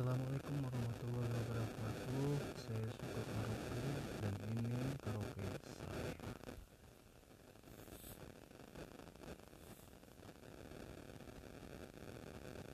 Assalamualaikum warahmatullahi